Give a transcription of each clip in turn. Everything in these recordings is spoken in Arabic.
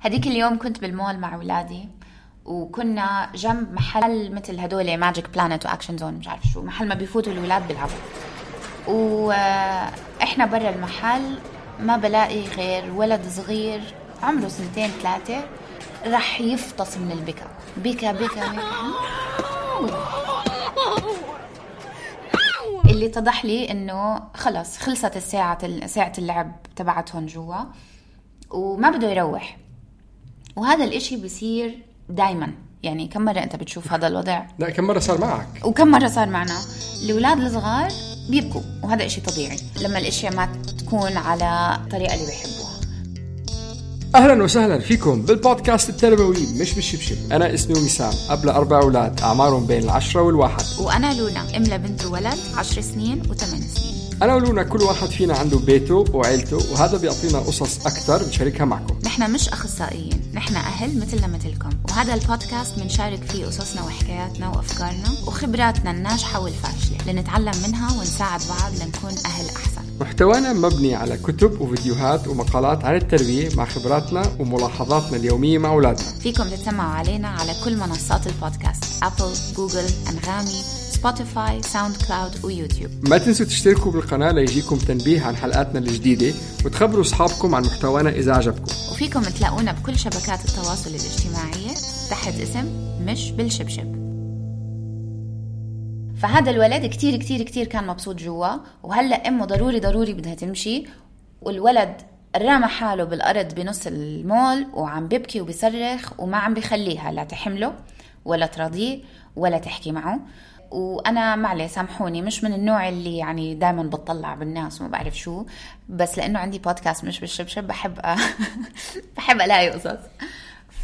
هديك اليوم كنت بالمول مع أولادي وكنا جنب محل مثل هدول Magic Planet و Action Zone مش عارف شو محل ما بيفوتوا الولاد بيلعبوا. وإحنا برا المحل ما بلاقي غير ولد صغير عمره سنتين ثلاثة رح يفطس من البكا. بكا بكا بكا. اللي اتضح لي إنه خلص خلصت الساعة ساعة اللعب تبعتهم جوا وما بده يروح. وهذا الإشي بيصير دايما. يعني كم مرة أنت بتشوف هذا الوضع؟ لا كم مرة صار معك؟ وكم مرة صار معنا؟ الأولاد الصغار بيبكوا وهذا إشي طبيعي. لما الأشياء ما تكون على الطريقة اللي بيحبوها. أهلا وسهلا فيكم بالبودكاست التربوي مش بالشبشب. أنا اسمي وسام أب أربع أولاد أعمارهم بين العشرة والواحد. وأنا لونا أم لبنت وولد عشر سنين وثمان سنين. أنا ولونا كل واحد فينا عنده بيته وعيلته وهذا بيعطينا قصص أكثر نشاركها معكم. نحن مش أخصائيين نحن أهل مثلنا مثلكم. وهذا البودكاست بنشارك فيه قصصنا وحكاياتنا وأفكارنا وخبراتنا الناجحة والفاشلة لنتعلم منها ونساعد بعض لنكون أهل أحسن. محتوانا مبني على كتب وفيديوهات ومقالات عن التربية مع خبراتنا وملاحظاتنا اليومية مع أولادنا. فيكم تتسمعوا علينا على كل منصات البودكاست أبل، جوجل، أنغامي، Spotify، SoundCloud و YouTube ما تنسوا تشتركوا بالقناة ليجيكم تنبيه عن حلقاتنا الجديدة وتخبروا أصحابكم عن محتوانا إذا عجبكم. وفيكم تلاقونا بكل شبكات التواصل الاجتماعية تحت اسم مش بالشبشب. فهذا الولد كتير كتير كتير كان مبسوط جوا وهلأ أمه ضروري ضروري بدها تمشي والولد رمى حاله بالأرض بنص المول وعم بيبكي وبيصرخ وما عم بيخليها لا تحمله ولا تراضيه ولا تحكي معه. وأنا معلي سامحوني مش من النوع اللي يعني دائما بتطلع بالناس وما بعرف شو بس لأنه عندي بودكاست مش بالشبشب بحب أ... بحب ألاقي قصص.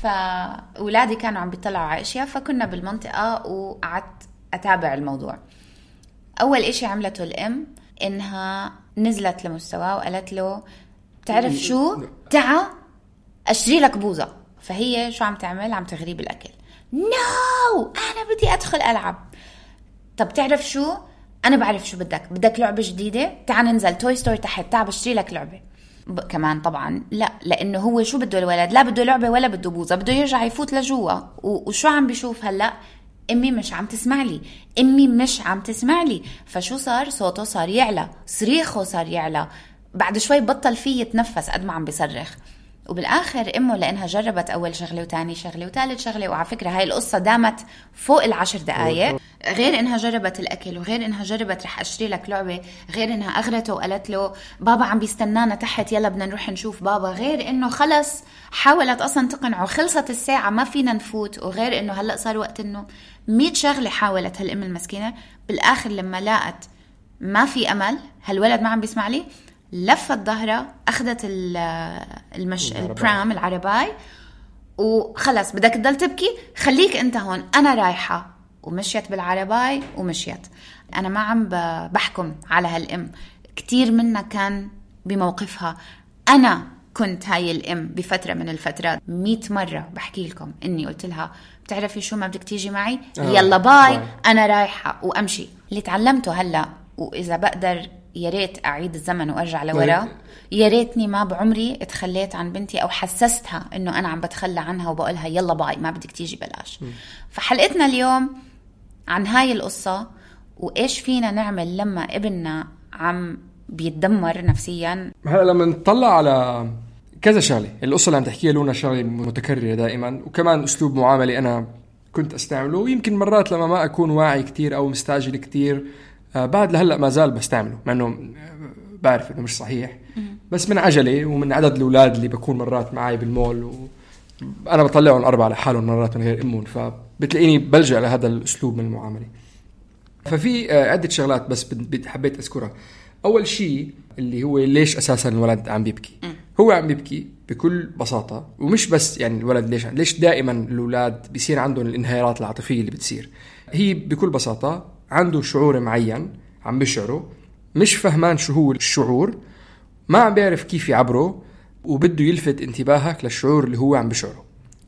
فاولادي كانوا عم بيطلعوا على أشياء فكنا بالمنطقة وقعدت أتابع الموضوع. أول إشي عملته الأم إنها نزلت لمستواه وقالت له بتعرف شو؟ تعا أشتري لك بوظه فهي شو عم تعمل؟ عم تغريه بالأكل. no أنا بدي أدخل ألعب. طب تعرف شو؟ أنا بعرف شو بدك. بدك لعبة جديدة؟ تعال ننزل toy store تحت. تعال بشتري لك لعبة. ب- كمان طبعا. لا لأنه هو شو بده الولد؟ لا بده لعبة ولا بده بوظه بده يرجع يفوت لجوا. و- وشو عم بيشوف هلأ؟ أمي مش عم تسمع لي. أمي مش عم تسمع لي. فشو صار؟ صوته صار يعلى. صريخه صار يعلى. بعد شوي بطل فيه يتنفس قد ما عم بيصرخ. وبالآخر أمه لأنها جربت أول شغلة وتاني شغلة وثالث شغلة وعلى فكرة هاي القصة دامت فوق العشر دقائق غير إنها جربت الأكل وغير إنها جربت رح أشتري لك لعبة غير إنها اغرته وقالت له بابا عم بيستنانا تحت يلا بدنا نروح نشوف بابا. غير إنه خلص حاولت أصلا تقنعه خلصت الساعة ما فينا نفوت. وغير إنه هلأ صار وقت النوم 100 شغلة حاولت هالأم المسكينة. بالآخر لما لاقت ما في أمل هالولد ما عم بيسمع لي لفت ظهرها أخذت ال- المش البرام العرباي وخلص بدك تضل تبكي خليك أنت هون. أنا رايحة ومشيت بالعرباي ومشيت. أنا ما عم بحكم على هالأم. كتير منا كان بموقفها. أنا كنت هاي الأم بفترة من الفترات. مئة مرة بحكي لكم إني قلت لها بتعرفي شو ما بدك تيجي معي؟ آه، يلا bye. bye. أنا رايحة وأمشي. اللي تعلمته هلأ وإذا بقدر يا ريت أعيد الزمن وأرجع لورا. يا ريتني ما بعمري اتخليت عن بنتي أو حسستها إنه أنا عم بتخلى عنها وبقولها يلا bye ما بدك تيجي بلاش. فحلقتنا اليوم عن هاي القصة وإيش فينا نعمل لما ابننا عم بيتدمر نفسيا. هلا لما نطلع على كذا شغلة القصة اللي عم تحكيها لونا شغلة متكررة دائما وكمان أسلوب معاملة أنا كنت أستعمله ويمكن مرات لما ما أكون واعي كتير أو مستعجل كتير آه بعد لهلأ ما زال بستعمله مع إنه بعرف إنه مش صحيح. بس من عجله ومن عدد الأولاد اللي بكون مرات معي بالمول و أنا بطلعهم أربعة لحالهم مرات من غير امهم فبتلاقيني بلجأ لهذا الأسلوب من المعاملة. ففي آه، عدة شغلات بس حبيت أذكرها. أول شيء اللي هو ليش أساسا الولد عم بيبكي؟ هو عم بيبكي بكل بساطة ومش بس يعني الولد ليش ليش دائما الأولاد بيصير عندهم الانهيارات العاطفية اللي بتصير. هي بكل بساطة عنده شعور معين عم بيشعره مش فهمان شو هو الشعور ما عم بيعرف كيف يعبره وبده يلفت انتباهك للشعور اللي هو عم بشعره.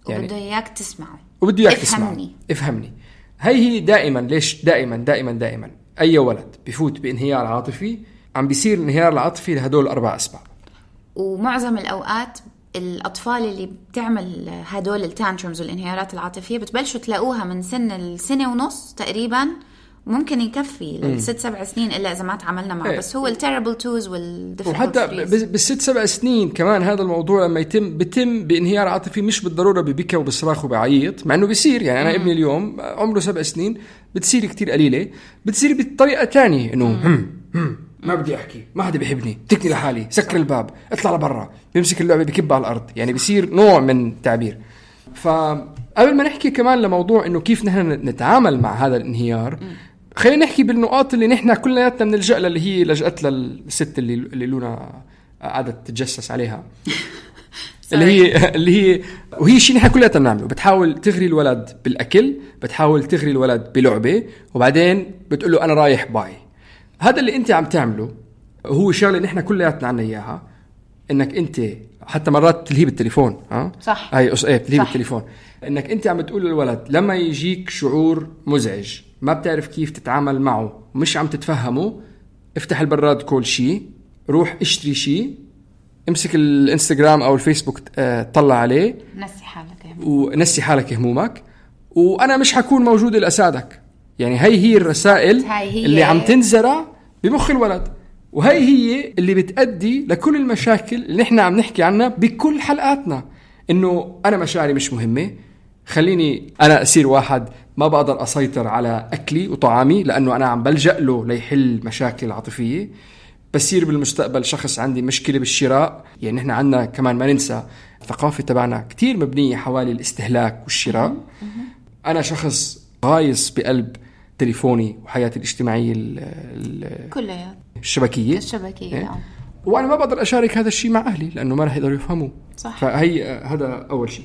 يعني وبده إياك تسمعه. وبده إياك تسمعه. افهمني. هي هي دائما ليش دائما دائما دائما؟ أي ولد بفوت بانهيار عاطفي عم بيصير الانهيار العاطفي لهدول الاربع أسباب. ومعظم الأوقات الأطفال اللي بتعمل هدول ال tantrums والانهيارات العاطفية بتبلشوا تلاقوها من سن السنة ونص تقريبا ممكن يكفي للست سبع سنين إلا إذا ما تعاملنا معه. إيه. بس هو ال terrible twos وحتى بالست سبع سنين كمان هذا الموضوع لما يتم بتم بانهيار عاطفي مش بالضرورة ببكى وبصراخ وبعيط مع إنه بيصير. يعني أنا ابني اليوم عمره سبع سنين بتصير كتير قليلة بتصير بطريقة ثانية إنه هم هم ما بدي أحكي ما حدا بيحبني تكني لحالي سكر الباب اطلع لبرا بيمسك اللعبة بكب على الأرض. يعني بيصير نوع من تعبير فقبل ما نحكي كمان لموضوع إنه كيف نحن نتعامل مع هذا الانهيار خلينا نحكي بالنقاط اللي نحن كلياتنا بنلجأ لها اللي هي لجأت للست اللي اللي لونا قعدت تتجسس عليها. اللي هي اللي هي وهي شيء نحن كلياتنا بنعمله. بتحاول تغري الولد بالأكل بتحاول تغري الولد بلعبة وبعدين بتقول له أنا رايح باي. هذا اللي أنت عم تعمله هو شغلة نحن كلياتنا عنا إياها إنك أنت حتى مرات تلهي بالتليفون ها؟ صح. هاي إيه بتلهي بالتليفون. إنك أنت عم بتقول للولد لما يجيك شعور مزعج ما بتعرف كيف تتعامل معه ومش عم تتفهمه افتح البراد كل شيء روح اشتري شيء امسك الانستغرام أو الفيسبوك آه، طلع عليه نسي حالك همومك ونسي حالك همومك وأنا مش حكون موجود لأساعدك. يعني هي هي الرسائل هاي هي اللي عم تنزرع بمخ الولد وهي هي اللي بتأدي لكل المشاكل اللي نحن عم نحكي عنها بكل حلقاتنا. إنه أنا مشاعري مش مهمة خليني أنا أصير واحد ما بقدر أسيطر على أكلي وطعامي لأنه أنا عم بلجأ له ليحل مشاكل عاطفية. بصير بالمستقبل شخص عندي مشكلة بالشراء يعني نحن عندنا كمان ما ننسى الثقافة تبعنا كثير مبنية حوالي الاستهلاك والشراء. أنا شخص غايص بقلب تليفوني وحياتي الاجتماعية كلها الشبكية. الشبكية إيه؟ وأنا ما بقدر أشارك هذا الشيء مع أهلي لأنه ما راح يقدروا يفهموه صح. فهي هذا أول شيء.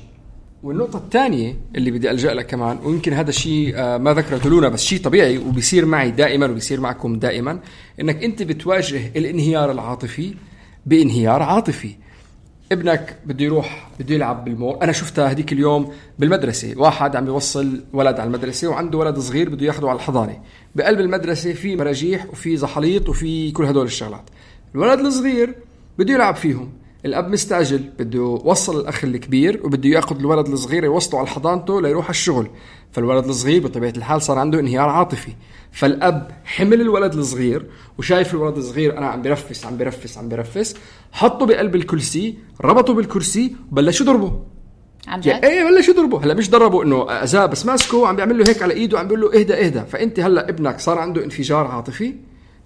والنقطة الثانية اللي بدي ألجأ لها كمان ويمكن هذا الشيء آه، ما ذكرته لونا بس شيء طبيعي وبيصير معي دائما وبيصير معكم دائما إنك أنت بتواجه الانهيار العاطفي بانهيار عاطفي. ابنك بده يروح بده يلعب بالمول. أنا شفتها هذيك اليوم بالمدرسة. واحد عم يوصل ولد على المدرسة وعنده ولد صغير بده ياخذه على الحضانة. بقلب المدرسة في مراجيح وفي زحاليط وفي كل هدول الشغلات. الولد الصغير بده يلعب فيهم. الأب مستعجل بده يوصل الأخ الكبير وبده يأخذ الولد الصغير يوصله على حضانته ليروح على الشغل. فالولد الصغير بطبيعة الحال صار عنده انهيار عاطفي. فالأب حمل الولد الصغير وشايف الولد الصغير أنا عم برفس عم برفس عم برفس حطه بقلب الكرسي ربطه بالكرسي وبلش يضربه عن جد؟ إيه بلش يضربه هلا مش ضربه إنه أذاه بس ماسكه وعم بيعمل له هيك على إيده وعم بيقول له اهدى اهدى. فأنت هلا ابنك صار عنده انفجار عاطفي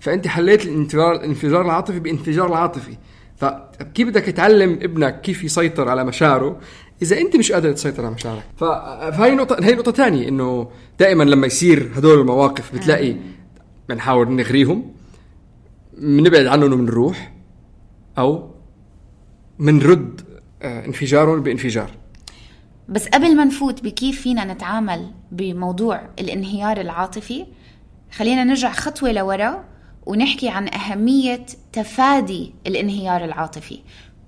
فأنت حليت الانفجار الانفجار العاطفي بانفجار العاطفي. فكيف بدك تعلم ابنك كيف يسيطر على مشاعره إذا أنت مش قادر تسيطر على مشاعرك؟ فهي نقطه هي نقطة ثانية إنه دائما لما يصير هدول المواقف بتلاقي بنحاول نغريهم بنبعد عنهم وبنروح أو بنرد آه، انفجارهم بانفجار. بس قبل ما نفوت بكيف فينا نتعامل بموضوع الانهيار العاطفي خلينا نرجع خطوة لورا ونحكي عن أهمية تفادي الانهيار العاطفي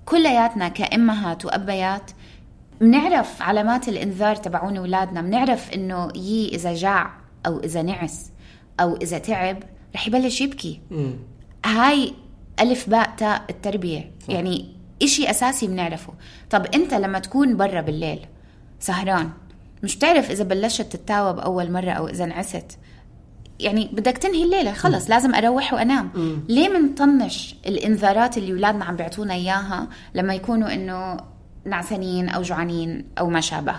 كلياتنا كأمهات وأبيات بنعرف علامات الإنذار تبعون أولادنا بنعرف إنه يي إذا جاع أو إذا نعس أو إذا تعب رح يبلش يبكي م. هاي ألف باء تاء التربية صح. يعني إشي أساسي بنعرفه طب أنت لما تكون برا بالليل سهران مش بتعرف إذا بلشت تتاوب أول مرة أو إذا نعست يعني بدك تنهي الليلة خلص لازم أروح وأنام م. ليه منطنش الإنذارات اللي أولادنا عم بيعطونا إياها لما يكونوا إنه نعسانين أو جوعانين أو ما شابه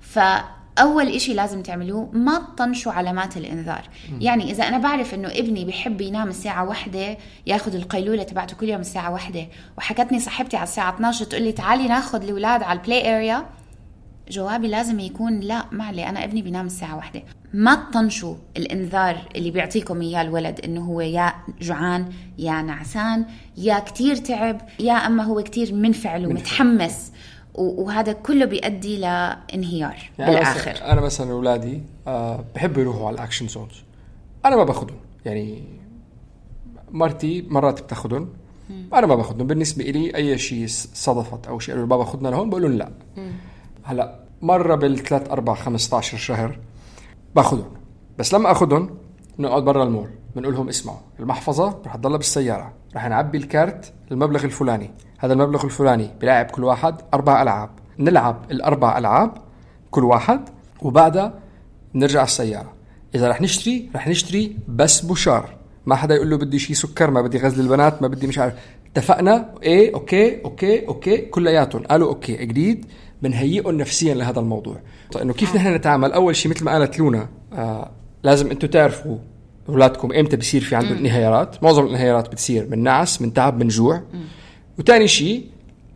فأول إشي لازم تعملوه ما تطنشوا علامات الإنذار م. يعني إذا أنا بعرف إنه ابني بحب ينام الساعة واحدة ياخذ القيلولة تبعته كل يوم الساعة واحدة وحكتني صاحبتي على الساعة 12 تقول لي تعالي ناخذ الأولاد على ال play area جوابي لازم يكون لا معلي أنا ابني بينام الساعة واحدة. ما تطنشوا الإنذار اللي بيعطيكم إياه الولد إنه هو يا جوعان يا نعسان يا كتير تعب يا أما هو كتير منفعل ومتحمس. وهذا كله بيؤدي لانهيار يعني بالآخر. أنا مثلا اولادي أه بحبوا يروحوا على الأكشن زونز أنا ما باخذهم يعني مرتي مرات بتاخذهم أنا ما باخذهم بالنسبة لي أي شيء صدفت أو شيء قالوا بابا خذنا لهون بقول لهم لا هلا مرة بالثلاث أربع 15 شهر باخذهم بس لما اخذهم بنقعد برا المول بنقول لهم اسمعوا المحفظة رح تضلها بالسيارة رح نعبي ال card المبلغ الفلاني. هذا المبلغ الفلاني بلاعب كل واحد أربع ألعاب. نلعب الأربع ألعاب كل واحد وبعدها نرجع السيارة. إذا رح نشتري رح نشتري بس بشرط ما حدا يقول له بدي شيء سكر ما بدي غزل البنات ما بدي مش عارف. اتفقنا؟ إيه okay okay okay كلياتهم. قالوا okay جديد بنهيئهم نفسيا لهذا الموضوع. طيب إنه كيف نحن نتعامل؟ أول شيء مثل ما قالت لونا آه لازم أنتم تعرفوا أولادكم إمتى بصير في عندهم انهيارات. معظم الانهيارات بتصير من نعس من تعب من جوع. وثاني شيء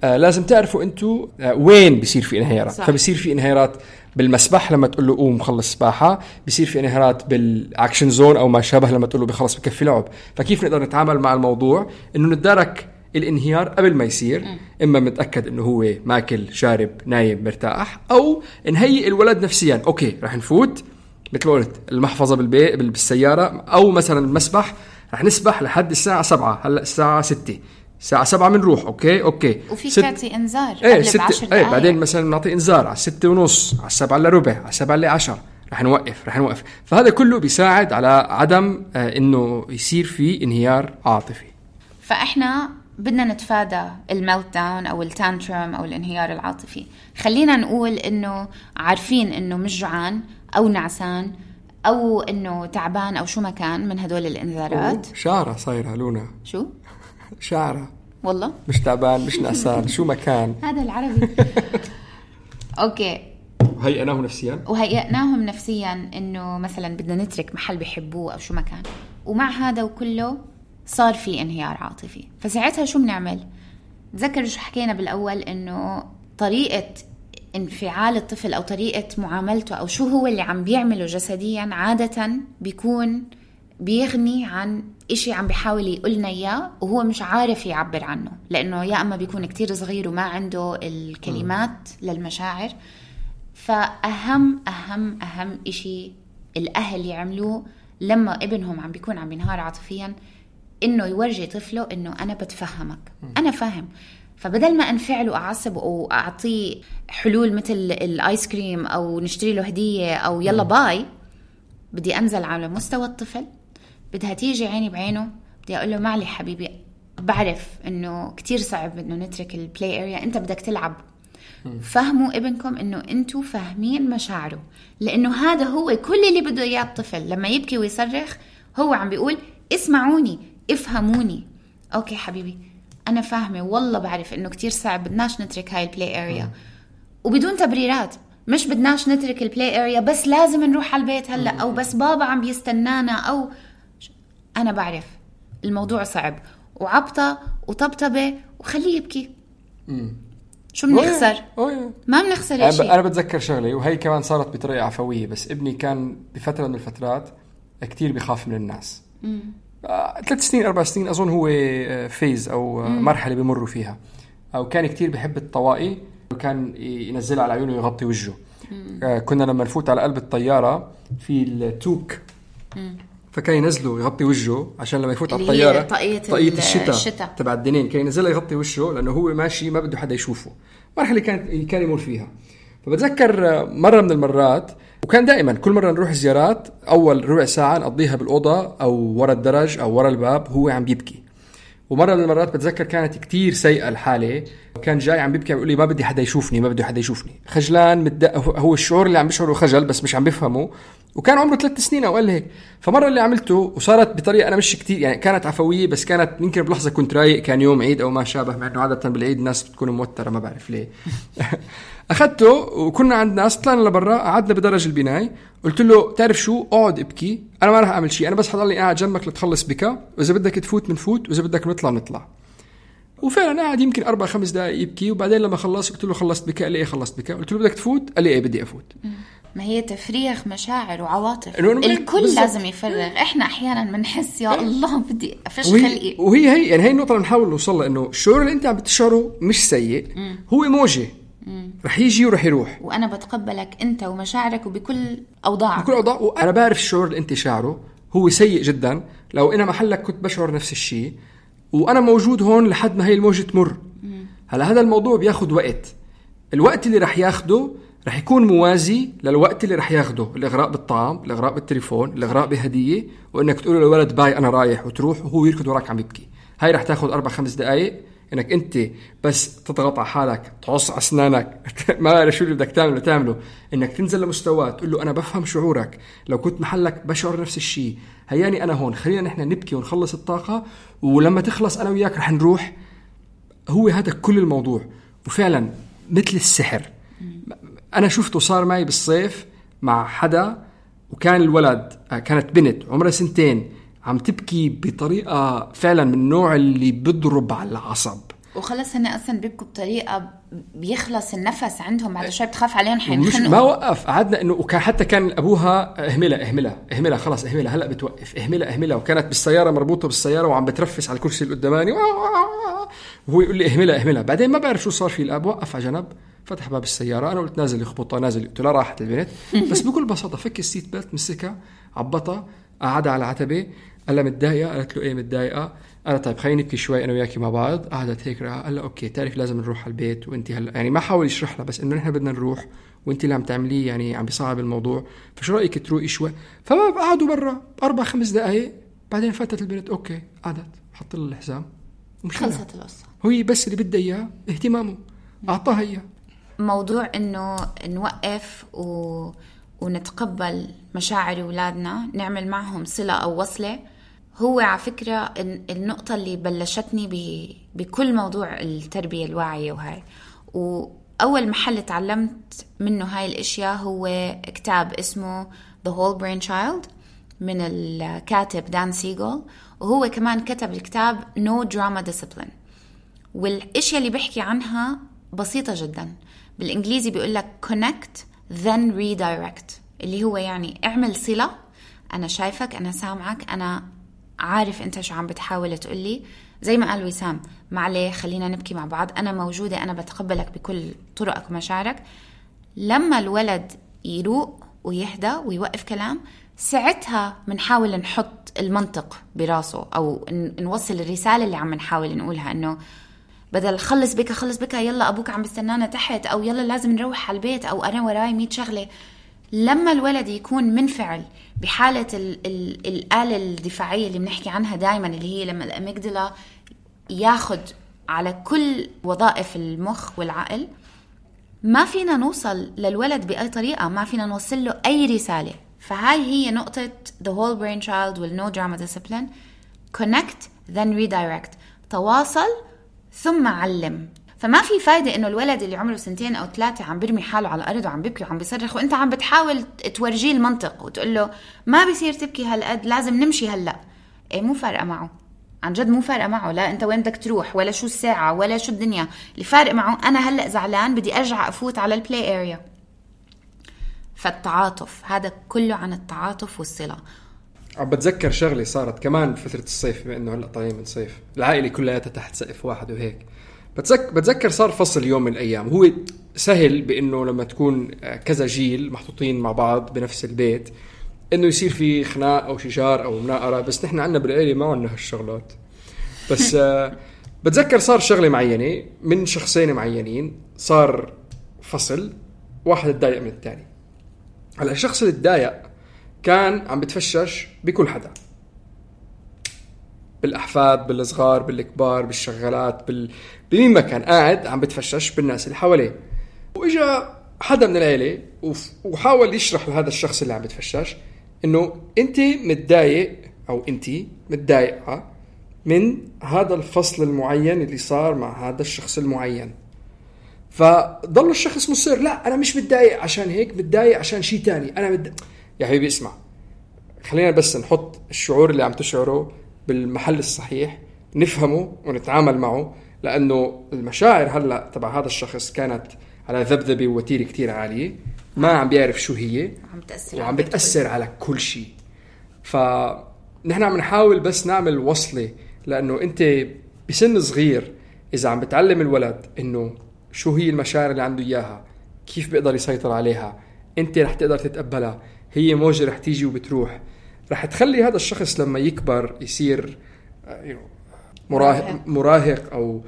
آه لازم تعرفوا أنتم آه وين بصير في انهيارات. صح. فبصير في انهيارات بالمسبح لما تقول له قوم خلص سباحة. بصير في انهيارات بال Action Zone أو ما شابه لما تقول له بخلص بكفي لعب. فكيف نقدر نتعامل مع الموضوع؟ إنه نتدارك الانهيار قبل ما يصير إما متأكد إنه هو ماكل شارب نايم مرتاح أو نهيئ الولد نفسيا. okay رح نفوت. مثل ما قلت المحفظة بالبيت بالسيارة أو مثلا المسبح رح نسبح لحد الساعة 7 هلأ الساعة 6 الساعة 7 بنروح okay okay. وفي ست... تعطي إنذار إيه ست... إيه بعدين مثلا بنعطي إنذار على الستة ونص على السبعة إلا ربع على السبعة إلا 10 رح نوقف رح نوقف. فهذا كله بيساعد على عدم آه إنه يصير في انهيار عاطفي. فإحنا بدنا نتفادى ال meltdown أو ال tantrum أو الانهيار العاطفي. خلينا نقول إنه عارفين إنه مش جوعان أو نعسان أو إنه تعبان أو شو ما كان من هدول الانذارات. شعرة صايرة لونا. شو؟ شعرة. والله؟ مش تعبان مش نعسان شو ما كان. هذا العربي. okay. وهيئناهم نفسيا؟ وهيئناهم نفسيا إنه مثلا بدنا نترك محل بحبوه أو شو ما كان. ومع هذا وكله صار في انهيار عاطفي. فساعتها شو بنعمل؟ تذكروا شو حكينا بالأول؟ إنه طريقة انفعال الطفل أو طريقة معاملته أو شو هو اللي عم بيعمله جسديا عادة بيكون بيغني عن إشي عم بيحاول يقولنا إياه وهو مش عارف يعبر عنه. لأنه يا أما بيكون كتير صغير وما عنده الكلمات للمشاعر. فأهم أهم أهم إشي الأهل يعملوه لما ابنهم عم بيكون عم ينهار عاطفيا إنه يورجي طفله إنه أنا بتفهمك. أنا فاهم. فبدل ما انفعل واعصب وأعطيه حلول مثل الآيس كريم أو نشتري له هدية أو يلا bye بدي أنزل على مستوى الطفل بدها تيجي عيني بعينه بدي أقول له معلي حبيبي بعرف إنه كتير صعب إنه نترك ال play area أنت بدك تلعب. فهموا ابنكم إنه أنتم فاهمين مشاعره. لأنه هذا هو كل اللي بده إياه الطفل. لما يبكي ويصرخ هو عم بيقول اسمعوني افهموني. okay حبيبي أنا فاهمة والله بعرف إنه كتير صعب بدناش نترك هاي ال play area وبدون تبريرات مش بدناش نترك ال play area بس لازم نروح على البيت هلأ أو بس بابا عم بيستنانا أو أنا بعرف الموضوع صعب. وعبطة وطبطبة وخليه يبكي. شو بنخسر؟ ما بنخسر شيء أنا بتذكر شغلة وهي كمان صارت بطريقة عفوية بس ابني كان بفترة من الفترات كتير بخاف من الناس. ثلاث سنين أربع سنين أظن هو فيز آه، أو آه،. مرحلة بمروا فيها. أو كان كتير بحب الطواقي وكان ينزلها على عيونه ويغطي وجهه. كنا لما نفوت على قلب الطيارة في التوك. فكان ينزله يغطي وجهه عشان لما يفوت على الطيارة طاقية, طاقية الشتاء, الشتاء. تبع الدنين كان ينزلها يغطي وجهه لأنه هو ماشي ما بده حدا يشوفه. مرحلة كان كان يمر فيها. فبتذكر مرة من المرات وكان دائما كل مرة نروح زيارات أول ربع ساعة نقضيها بالأوضة أو ورا الدرج أو ورا الباب هو عم بيبكي. ومرة من المرات بتذكر كانت كتير سيئة الحالة. كان جاي عم بيبكي عم بيقول لي ما بدي حدا يشوفني ما بدي حدا يشوفني. خجلان متد... هو الشعور اللي عم بيشعره خجل بس مش عم بيفهمه وكان عمره ثلاث سنين أو أقل هيك. فمرة اللي عملته وصارت بطريقة أنا مش كتير يعني كانت عفوية بس كانت يمكن بلحظة كنت رايق كان يوم عيد أو ما شابه مع إنه عادة بالعيد الناس بتكون موترة ما بعرف ليه. أخذته وكنا عند ناس طلعنا لبرا قعدنا بدرج البناي قلت له تعرف شو؟ اقعد ابكي. أنا ما راح أعمل شيء أنا بس حضلني قاعد جنبك لتخلص بكى وإذا بدك تفوت بنفوت وإذا بدك نطلع بنطلع وفعلا قعد يمكن أربع خمس دقائق يبكي وبعدين لما خلص قلت له خلصت بكى قال لي إيه خلصت بكى قلت له بدك تفوت؟ قال لي إيه بدي أفوت. ما هي تفريغ مشاعر وعواطف. الكل بالزبط. لازم يفرغ. إحنا أحيانا بنحس يا الله بدي افش خلقي. وهي هي يعني هي النقطة اللي بنحاول نوصل لها إنه الشعور اللي أنت عم بتشعره مش سيء هو موجة. رح يجي ورح يروح. وأنا بتقبلك أنت ومشاعرك وبكل أوضاعك. بكل أوضاع. وأنا بعرف الشعور اللي أنت شاعره هو سيء جدا. لو أنا محلك كنت بشعر نفس الشيء وأنا موجود هون لحد ما هي الموجة تمر. هلا هذا الموضوع بياخذ وقت. الوقت اللي رح ياخده رح يكون موازي للوقت اللي رح ياخده الإغراء بالطعام الإغراء بالتليفون الإغراء بهدية وإنك تقول للولد باي أنا رايح وتروح وهو يركض وراك عم يبكي. هاي رح تاخذ أربع خمس دقائق إنك أنت بس تضغط على حالك تعص أسنانك ما بعرف شو اللي بدك تعمله تعمله. إنك تنزل لمستواه تقول له أنا بفهم شعورك. لو كنت محلك بشعر نفس الشيء هياني أنا هون خلينا نحن نبكي ونخلص الطاقة ولما تخلص أنا وياك رح نروح. هو هذا كل الموضوع. وفعلا مثل السحر. أنا شفته صار معي بالصيف مع حدا وكان الولد آه، كانت بنت عمرها سنتين عم تبكي بطريقة فعلا من النوع اللي بضرب على العصب. وخلص هن أصلا بيبكوا بطريقة بيخلص النفس عندهم بعد شوي بتخاف عليهم حينخنقوا ما وقف. قعدنا انه وكان حتى كان أبوها اهملها اهملها اهملها خلص اهملها هلأ بتوقف اهملها اهملها. وكانت بالسيارة مربوطة بالسيارة وعم بترفس على الكرسي اللي قداماني. وهو يقول لي اهملها اهملها. بعدين ما بعرف شو صار في الأب وقف على جنب. فتح باب السيارة أنا قلت نازل يخبطها نازل قلت له راحت البنت بس بكل بساطة فك ال seat belt مسكها عبطها قعدها على العتبة. قال لها متضايقة؟ قالت له إيه متضايقة؟ قال طيب خلينا نبكي شوي أنا وياكي مع بعض. قعدت هيك قال لها okay تعرف لازم نروح على البيت وانت هلا يعني ما حاول يشرح لها بس إنه نحن بدنا نروح وانت اللي عم تعمليه يعني عم بيصعب الموضوع. فشو رأيك تروقي شوي؟ فما قعدوا برا أربع خمس دقائق بعدين فتت البنت أوكي قعدت حط لها الحزام خلصت القصة. هي بس اللي بدها إياه اهتمامه أعطاها إياه. موضوع إنه نوقف و... ونتقبل مشاعر اولادنا نعمل معهم صلة أو وصلة. هو على فكرة النقطة اللي بلشتني بكل موضوع التربية الواعية وهاي. وأول محل تعلمت منه هاي الأشياء هو كتاب اسمه The Whole Brain Child من الكاتب دان سيجل. وهو كمان كتب الكتاب No Drama Discipline. والأشياء اللي بحكي عنها بسيطة جدا. بالإنجليزي بيقول لك connect then redirect. اللي هو يعني اعمل صلة. أنا شايفك أنا سامعك أنا عارف أنت شو عم بتحاول تقولي زي ما قال وسام ما عليه خلينا نبكي مع بعض. أنا موجودة أنا بتقبلك بكل طرقك ومشاعرك. لما الولد يروق ويهدى ويوقف كلام ساعتها بنحاول نحط المنطق براسه أو نوصل الرسالة اللي عم نحاول نقولها إنه بدل خلص بك خلص بك يلا أبوك عم بستنانا تحت أو يلا لازم نروح على البيت أو أنا وراي 100 شغلة. لما الولد يكون منفعل بحالة ال ال الآلة الدفاعية اللي بنحكي عنها دائما اللي هي لما الأميجدلا ياخد على كل وظائف المخ والعقل ما فينا نوصل للولد بأي طريقة ما فينا نوصل له أي رسالة. فهاي هي نقطة the whole brain child will no drama discipline. Connect then redirect. تواصل ثم علم. فما في فايدة إنه الولد اللي عمره سنتين أو ثلاثة عم برمي حاله على الأرض وعم بيبكي وعم بيصرخ وأنت عم بتحاول تورجيه المنطق وتقول له ما بصير تبكي هالقد لازم نمشي هلأ. إيه مو فارقة معه. عن جد مو فارقة معه. لا أنت وين بدك تروح؟ ولا شو الساعة؟ ولا شو الدنيا؟ اللي فارق معه أنا هلأ زعلان بدي أرجع أفوت على ال play area فالتعاطف هذا كله عن التعاطف والصلة. عم بتذكر شغلة صارت كمان بفترة الصيف بما إنه هلأ طالعين من صيف، العائلة كلها تحت سقف واحد وهيك. بتذكر بتذكر صار فصل يوم من الأيام، هو سهل بإنه لما تكون كذا جيل محطوطين مع بعض بنفس البيت إنه يصير في خناق أو شجار أو مناقرة، بس نحن عندنا بالعيلة ما عندنا هالشغلات. بس بتذكر صار شغلة معينة من شخصين معينين صار فصل واحد تضايق من الثاني. هلأ الشخص اللي تضايق كان عم بتفشش بكل حدا. بالأحفاد بالصغار بالكبار بالشغالات بال... بمين ما كان قاعد عم بتفشش بالناس اللي حواليه. وإجا حدا من العيلة وحاول يشرح لهذا الشخص اللي عم بتفشش إنه أنت متضايق أو أنت متضايقة من هذا الفصل المعين اللي صار مع هذا الشخص المعين. فضل الشخص مصر لا أنا مش متضايق عشان هيك متضايق عشان شيء تاني أنا مد... يا حبيبي اسمع خلينا بس نحط الشعور اللي عم تشعره بالمحل الصحيح نفهمه ونتعامل معه لأنه المشاعر هلأ تبع هذا الشخص كانت على ذبذبة ووتيرة كتير عالية ما عم بيعرف شو هي عم تأثر وعم بتأثر على كل شيء. فنحن عم نحاول بس نعمل وصلة لأنه أنت بسن صغير إذا عم بتعلم الولد إنه شو هي المشاعر اللي عنده إياها كيف بيقدر يسيطر عليها أنت رح تقدر تتقبلها. هي موجة رح تيجي وبتروح. رح تخلي هذا الشخص لما يكبر يصير آه، مراهق مراهق. أو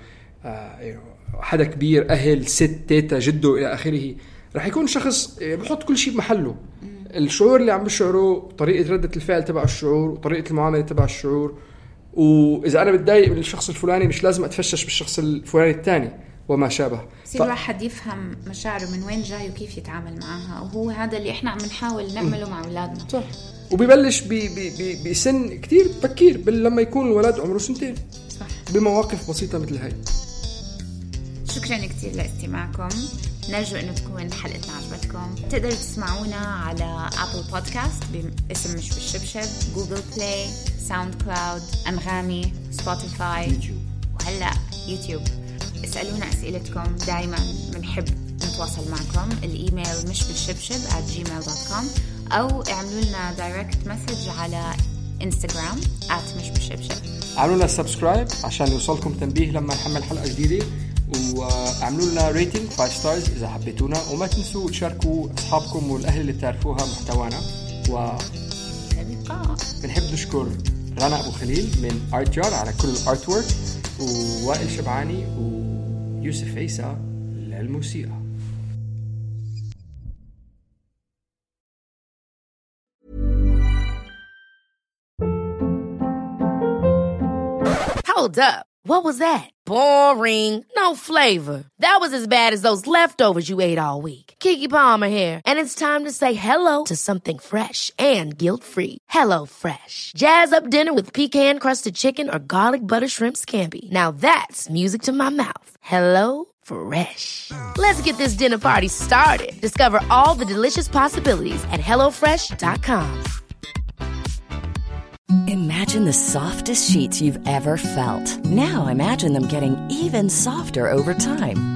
آه، حدا كبير أهل ست تيتا جده إلى آخره. رح يكون شخص آه، بحط كل شيء بمحله. الشعور اللي عم بشعره طريقة ردة الفعل تبع الشعور وطريقه المعاملة تبع الشعور. وإذا أنا بتضايق من الشخص الفلاني مش لازم أتفشش بالشخص الفلاني الثاني وما شابه. يصير ف... الواحد يفهم مشاعره من وين جاي وكيف يتعامل معها وهو هذا اللي إحنا عم نحاول نعمله مع أولادنا. صح. وبيبلش بسن كثير بكير لما يكون الولد عمره سنتين. صح. بمواقف بسيطة مثل هاي. شكرا كثير لاستماعكم. نرجو إنه تكون حلقتنا عجبتكم. تقدروا تسمعونا على Apple Podcast باسم مش بالشبشب Google Play SoundCloud أنغامي Spotify YouTube. وهلأ يوتيوب. اسألونا أسئلتكم دائما بنحب نتواصل معكم. الإيميل مش بالشبشب at gmail.com أو اعملوا لنا direct message على Instagram at مش بالشبشب اعملوا لنا subscribe عشان يوصلكم تنبيه لما نحمل حلقة جديدة. واعملوا لنا rating 5 stars إذا حبيتونا. وما تنسوا تشاركوا أصحابكم والأهل اللي بتعرفوها محتوانا. و بنحب نشكر رنا أبو خليل من ارت على كل ال artwork ووائل شبعاني ويوسف عيسى للموسيقى Hold up. What was that? Boring. No flavor. That was as bad as those leftovers you ate all week. Kiki Palmer here, and it's time to say hello to something fresh and guilt-free. Hello Fresh. Jazz up dinner with pecan-crusted chicken or garlic butter shrimp scampi. Now that's music to my mouth. Hello Fresh. Let's get this dinner party started. Discover all the delicious possibilities at hellofresh.com. Imagine the softest sheets you've ever felt. Now imagine them getting even softer over time.